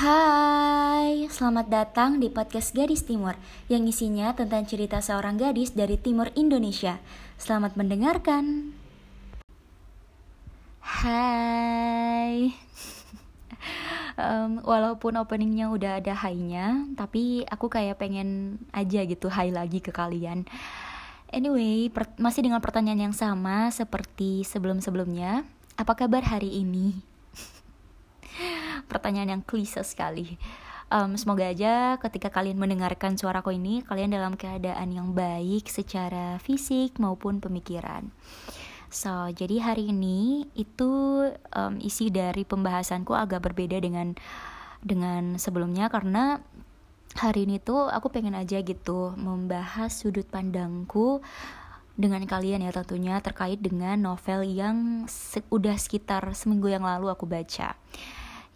Hai, selamat datang di podcast Gadis Timur yang isinya tentang cerita seorang gadis dari timur Indonesia. Selamat mendengarkan. Hai. um, walaupun openingnya udah ada high-nya, tapi aku kayak pengen aja gitu high lagi ke kalian. Anyway, masih dengan pertanyaan yang sama seperti sebelum-sebelumnya. Apa kabar hari ini? Pertanyaan yang klise sekali. Um, semoga aja ketika kalian mendengarkan suaraku ini, kalian dalam keadaan yang baik secara fisik maupun pemikiran. So, jadi hari ini itu um, isi dari pembahasanku agak berbeda dengan dengan sebelumnya karena hari ini tuh aku pengen aja gitu membahas sudut pandangku dengan kalian ya tentunya terkait dengan novel yang udah sekitar seminggu yang lalu aku baca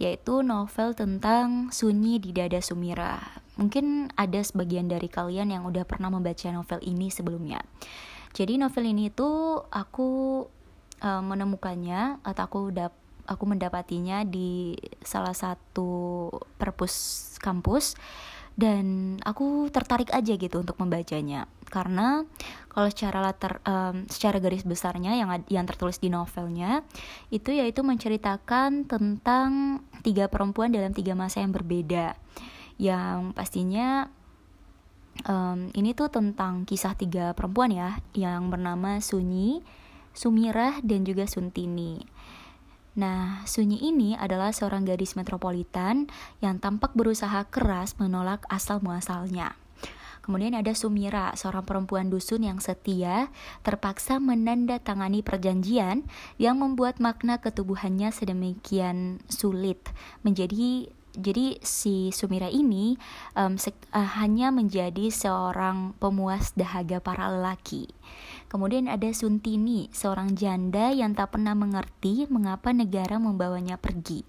yaitu novel tentang Sunyi di Dada Sumira. Mungkin ada sebagian dari kalian yang udah pernah membaca novel ini sebelumnya. Jadi novel ini itu aku uh, menemukannya atau aku dap aku mendapatinya di salah satu perpus kampus dan aku tertarik aja gitu untuk membacanya karena kalau secara latar um, secara garis besarnya yang yang tertulis di novelnya itu yaitu menceritakan tentang tiga perempuan dalam tiga masa yang berbeda yang pastinya um, ini tuh tentang kisah tiga perempuan ya yang bernama Sunyi, Sumirah dan juga Suntini. Nah, Sunyi ini adalah seorang gadis metropolitan yang tampak berusaha keras menolak asal muasalnya. Kemudian ada Sumira, seorang perempuan dusun yang setia, terpaksa menandatangani perjanjian yang membuat makna ketubuhannya sedemikian sulit menjadi jadi si Sumira ini um, uh, hanya menjadi seorang pemuas dahaga para lelaki. Kemudian ada Suntini, seorang janda yang tak pernah mengerti mengapa negara membawanya pergi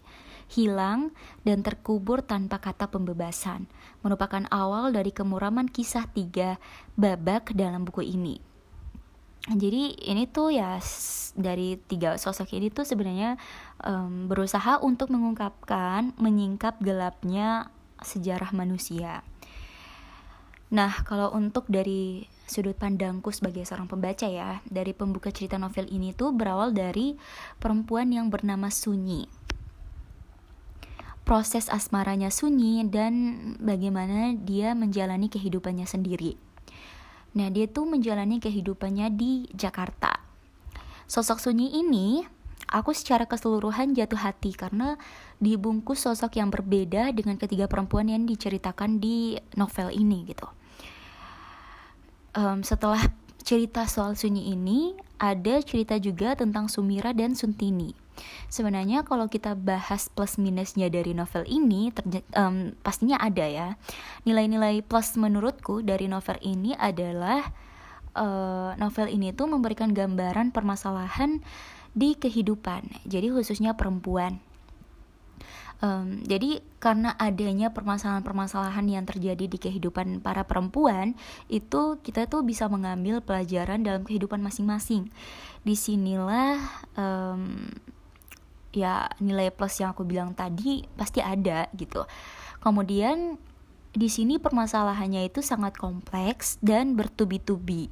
hilang, dan terkubur tanpa kata pembebasan, merupakan awal dari kemuraman kisah tiga babak dalam buku ini. Jadi ini tuh ya dari tiga sosok ini tuh sebenarnya um, berusaha untuk mengungkapkan, menyingkap gelapnya sejarah manusia. Nah, kalau untuk dari sudut pandangku sebagai seorang pembaca ya, dari pembuka cerita novel ini tuh berawal dari perempuan yang bernama Sunyi proses asmaranya Sunyi dan bagaimana dia menjalani kehidupannya sendiri. Nah, dia tuh menjalani kehidupannya di Jakarta. Sosok Sunyi ini aku secara keseluruhan jatuh hati karena dibungkus sosok yang berbeda dengan ketiga perempuan yang diceritakan di novel ini gitu. Um, setelah cerita soal Sunyi ini, ada cerita juga tentang Sumira dan Suntini. Sebenarnya kalau kita bahas plus minusnya dari novel ini, um, pastinya ada ya. Nilai-nilai plus menurutku dari novel ini adalah uh, novel ini tuh memberikan gambaran permasalahan di kehidupan. Jadi khususnya perempuan. Um, jadi karena adanya permasalahan-permasalahan yang terjadi di kehidupan para perempuan, itu kita tuh bisa mengambil pelajaran dalam kehidupan masing-masing. Di sinilah um, ya nilai plus yang aku bilang tadi pasti ada gitu. Kemudian di sini permasalahannya itu sangat kompleks dan bertubi-tubi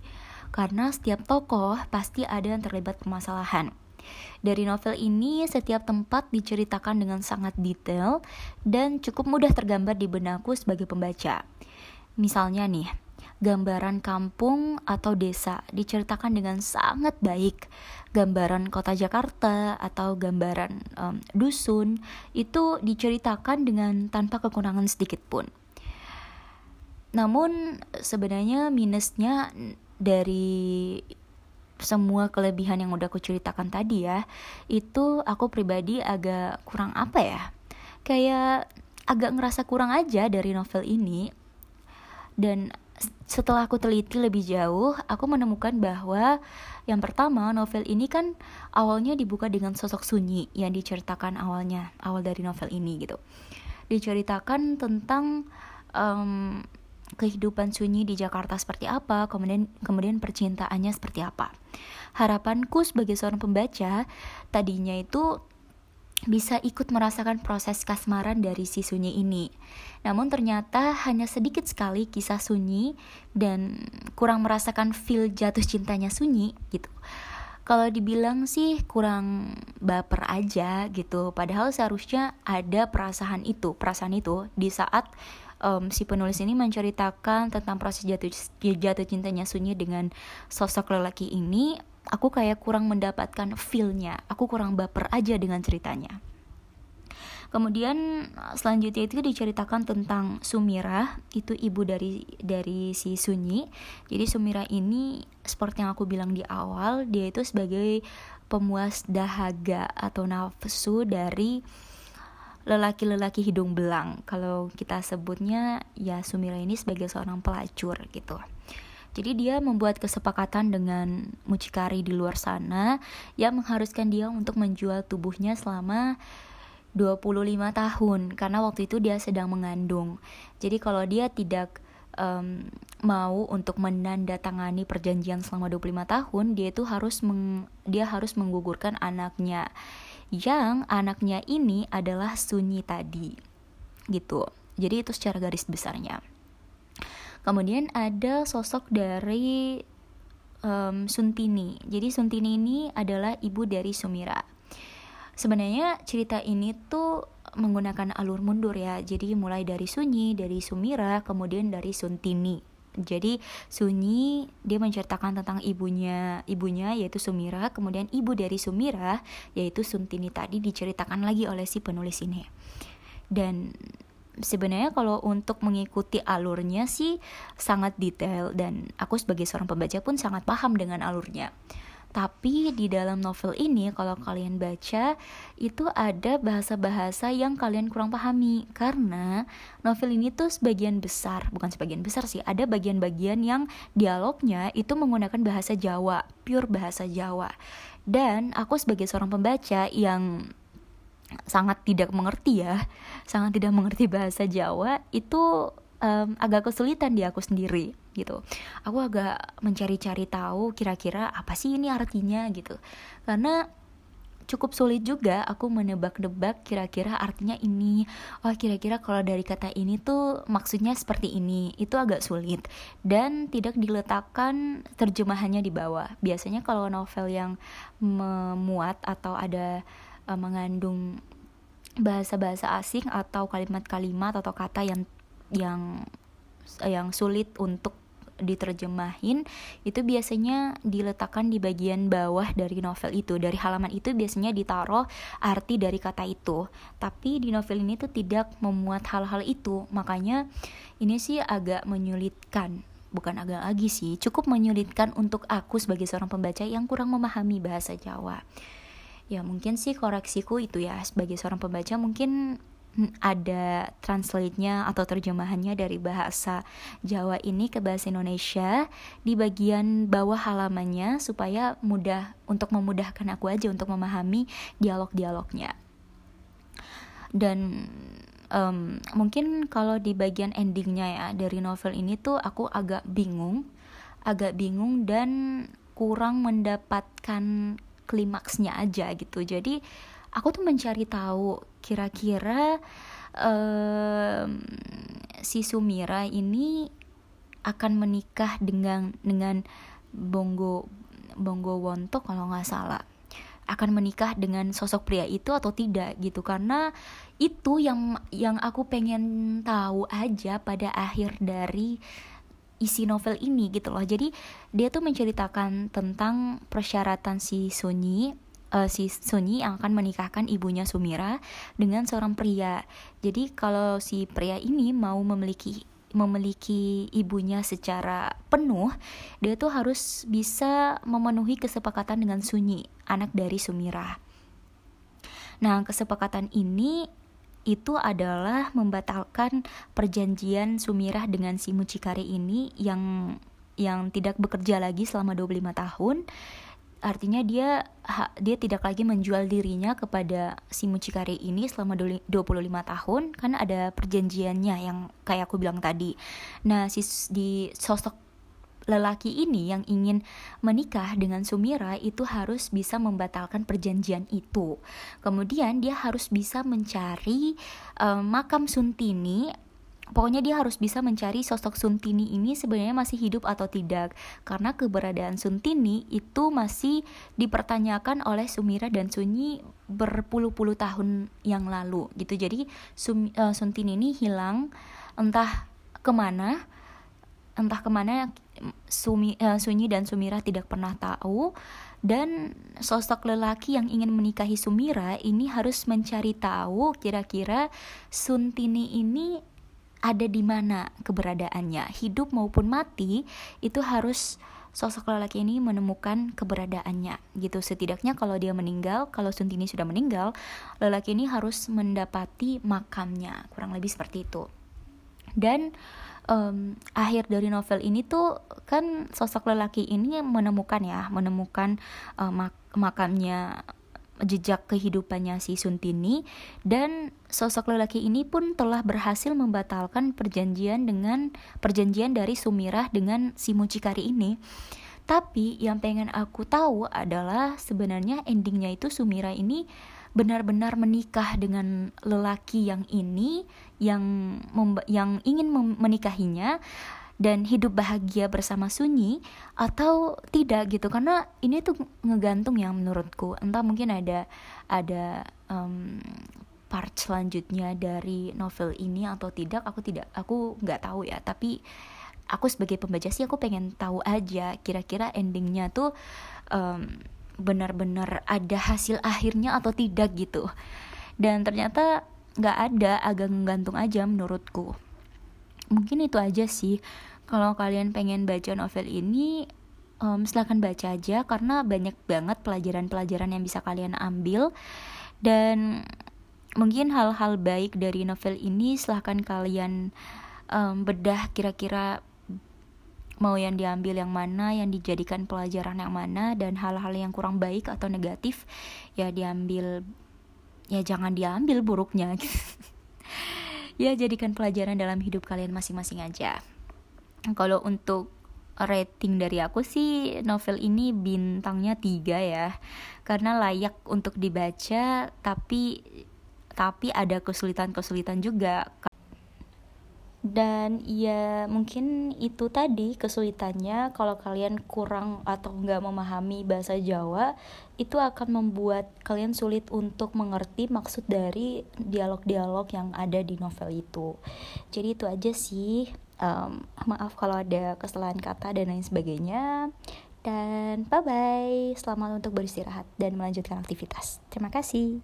karena setiap tokoh pasti ada yang terlibat permasalahan. Dari novel ini, setiap tempat diceritakan dengan sangat detail dan cukup mudah tergambar di benakku sebagai pembaca. Misalnya nih, gambaran kampung atau desa diceritakan dengan sangat baik. Gambaran kota Jakarta atau gambaran um, dusun itu diceritakan dengan tanpa kekurangan sedikit pun. Namun sebenarnya minusnya dari semua kelebihan yang udah aku ceritakan tadi ya, itu aku pribadi agak kurang apa ya? Kayak agak ngerasa kurang aja dari novel ini. Dan setelah aku teliti lebih jauh, aku menemukan bahwa yang pertama novel ini kan awalnya dibuka dengan sosok sunyi yang diceritakan awalnya, awal dari novel ini gitu. Diceritakan tentang um, kehidupan sunyi di Jakarta seperti apa, kemudian kemudian percintaannya seperti apa. Harapanku sebagai seorang pembaca tadinya itu bisa ikut merasakan proses kasmaran dari si Sunyi ini. Namun ternyata hanya sedikit sekali kisah Sunyi dan kurang merasakan feel jatuh cintanya Sunyi gitu. Kalau dibilang sih kurang baper aja gitu. Padahal seharusnya ada perasaan itu, perasaan itu di saat um, si penulis ini menceritakan tentang proses jatuh jatuh cintanya Sunyi dengan sosok lelaki ini aku kayak kurang mendapatkan feelnya aku kurang baper aja dengan ceritanya Kemudian selanjutnya itu diceritakan tentang Sumira, itu ibu dari dari si Sunyi. Jadi Sumira ini seperti yang aku bilang di awal, dia itu sebagai pemuas dahaga atau nafsu dari lelaki-lelaki hidung belang. Kalau kita sebutnya ya Sumira ini sebagai seorang pelacur gitu. Jadi dia membuat kesepakatan dengan mucikari di luar sana yang mengharuskan dia untuk menjual tubuhnya selama 25 tahun karena waktu itu dia sedang mengandung. Jadi kalau dia tidak um, mau untuk menandatangani perjanjian selama 25 tahun, dia itu harus meng, dia harus menggugurkan anaknya. Yang anaknya ini adalah Sunyi tadi. Gitu. Jadi itu secara garis besarnya. Kemudian ada sosok dari um, Suntini. Jadi Suntini ini adalah ibu dari Sumira. Sebenarnya cerita ini tuh menggunakan alur mundur ya. Jadi mulai dari Sunyi, dari Sumira, kemudian dari Suntini. Jadi Sunyi dia menceritakan tentang ibunya, ibunya yaitu Sumira, kemudian ibu dari Sumira yaitu Suntini tadi diceritakan lagi oleh si penulis ini. Dan sebenarnya kalau untuk mengikuti alurnya sih sangat detail dan aku sebagai seorang pembaca pun sangat paham dengan alurnya. Tapi di dalam novel ini kalau kalian baca itu ada bahasa-bahasa yang kalian kurang pahami karena novel ini tuh sebagian besar, bukan sebagian besar sih, ada bagian-bagian yang dialognya itu menggunakan bahasa Jawa, pure bahasa Jawa. Dan aku sebagai seorang pembaca yang sangat tidak mengerti ya sangat tidak mengerti bahasa Jawa itu um, agak kesulitan di aku sendiri gitu. Aku agak mencari-cari tahu kira-kira apa sih ini artinya gitu. Karena cukup sulit juga aku menebak-nebak kira-kira artinya ini. Oh kira-kira kalau dari kata ini tuh maksudnya seperti ini. Itu agak sulit dan tidak diletakkan terjemahannya di bawah. Biasanya kalau novel yang memuat atau ada uh, mengandung bahasa-bahasa asing atau kalimat-kalimat atau kata yang yang yang sulit untuk diterjemahin itu biasanya diletakkan di bagian bawah dari novel itu. Dari halaman itu biasanya ditaruh arti dari kata itu. Tapi di novel ini tuh tidak memuat hal-hal itu. Makanya ini sih agak menyulitkan. Bukan agak lagi sih cukup menyulitkan untuk aku sebagai seorang pembaca yang kurang memahami bahasa Jawa. Ya mungkin sih koreksiku itu ya sebagai seorang pembaca mungkin ada translate-nya atau terjemahannya dari bahasa Jawa ini ke bahasa Indonesia di bagian bawah halamannya supaya mudah untuk memudahkan aku aja untuk memahami dialog-dialognya. Dan um, mungkin kalau di bagian endingnya ya dari novel ini tuh aku agak bingung, agak bingung dan kurang mendapatkan klimaksnya aja gitu jadi aku tuh mencari tahu kira-kira um, si Sumira ini akan menikah dengan dengan Bongo Bongo Wonto kalau nggak salah. Akan menikah dengan sosok pria itu atau tidak gitu. Karena itu yang yang aku pengen tahu aja pada akhir dari isi novel ini gitu loh. Jadi dia tuh menceritakan tentang persyaratan si Sunyi uh, si Sunyi yang akan menikahkan ibunya Sumira dengan seorang pria jadi kalau si pria ini mau memiliki memiliki ibunya secara penuh, dia tuh harus bisa memenuhi kesepakatan dengan Sunyi, anak dari Sumira. Nah, kesepakatan ini itu adalah membatalkan perjanjian Sumirah dengan si mucikari ini yang yang tidak bekerja lagi selama 25 tahun artinya dia dia tidak lagi menjual dirinya kepada si mucikari ini selama 25 tahun kan ada perjanjiannya yang kayak aku bilang tadi nah si di sosok lelaki ini yang ingin menikah dengan Sumira itu harus bisa membatalkan perjanjian itu. Kemudian dia harus bisa mencari um, makam Suntini pokoknya dia harus bisa mencari sosok Suntini ini sebenarnya masih hidup atau tidak. Karena keberadaan Suntini itu masih dipertanyakan oleh Sumira dan Sunyi berpuluh-puluh tahun yang lalu gitu. Jadi Sum, uh, Suntini ini hilang entah ke mana entah ke mana Sumi, uh, Sunyi dan Sumira tidak pernah tahu. Dan sosok lelaki yang ingin menikahi Sumira ini harus mencari tahu kira-kira Suntini ini ada di mana keberadaannya. Hidup maupun mati itu harus sosok lelaki ini menemukan keberadaannya gitu. Setidaknya kalau dia meninggal kalau Suntini sudah meninggal lelaki ini harus mendapati makamnya kurang lebih seperti itu. Dan um, akhir dari novel ini tuh kan sosok lelaki ini menemukan ya menemukan uh, mak makamnya jejak kehidupannya si Suntini dan sosok lelaki ini pun telah berhasil membatalkan perjanjian dengan perjanjian dari Sumirah dengan si Mucikari ini. Tapi yang pengen aku tahu adalah sebenarnya endingnya itu Sumira ini benar-benar menikah dengan lelaki yang ini yang yang ingin menikahinya dan hidup bahagia bersama Sunyi atau tidak gitu. Karena ini tuh ngegantung ya menurutku. Entah mungkin ada ada um, part selanjutnya dari novel ini atau tidak aku tidak aku nggak tahu ya. Tapi aku sebagai pembaca sih aku pengen tahu aja kira-kira endingnya tuh um, benar-benar ada hasil akhirnya atau tidak gitu. Dan ternyata nggak ada agak ngegantung aja menurutku mungkin itu aja sih kalau kalian pengen baca novel ini um, silahkan baca aja karena banyak banget pelajaran-pelajaran yang bisa kalian ambil dan mungkin hal-hal baik dari novel ini silahkan kalian um, bedah kira-kira mau yang diambil yang mana, yang dijadikan pelajaran yang mana, dan hal-hal yang kurang baik atau negatif ya diambil, ya jangan diambil buruknya. ya jadikan pelajaran dalam hidup kalian masing-masing aja. Kalau untuk rating dari aku sih novel ini bintangnya tiga ya. Karena layak untuk dibaca tapi tapi ada kesulitan-kesulitan juga dan ya mungkin itu tadi kesulitannya kalau kalian kurang atau nggak memahami bahasa Jawa itu akan membuat kalian sulit untuk mengerti maksud dari dialog-dialog yang ada di novel itu. Jadi itu aja sih. Um, maaf kalau ada kesalahan kata dan lain sebagainya. Dan bye bye selamat untuk beristirahat dan melanjutkan aktivitas. Terima kasih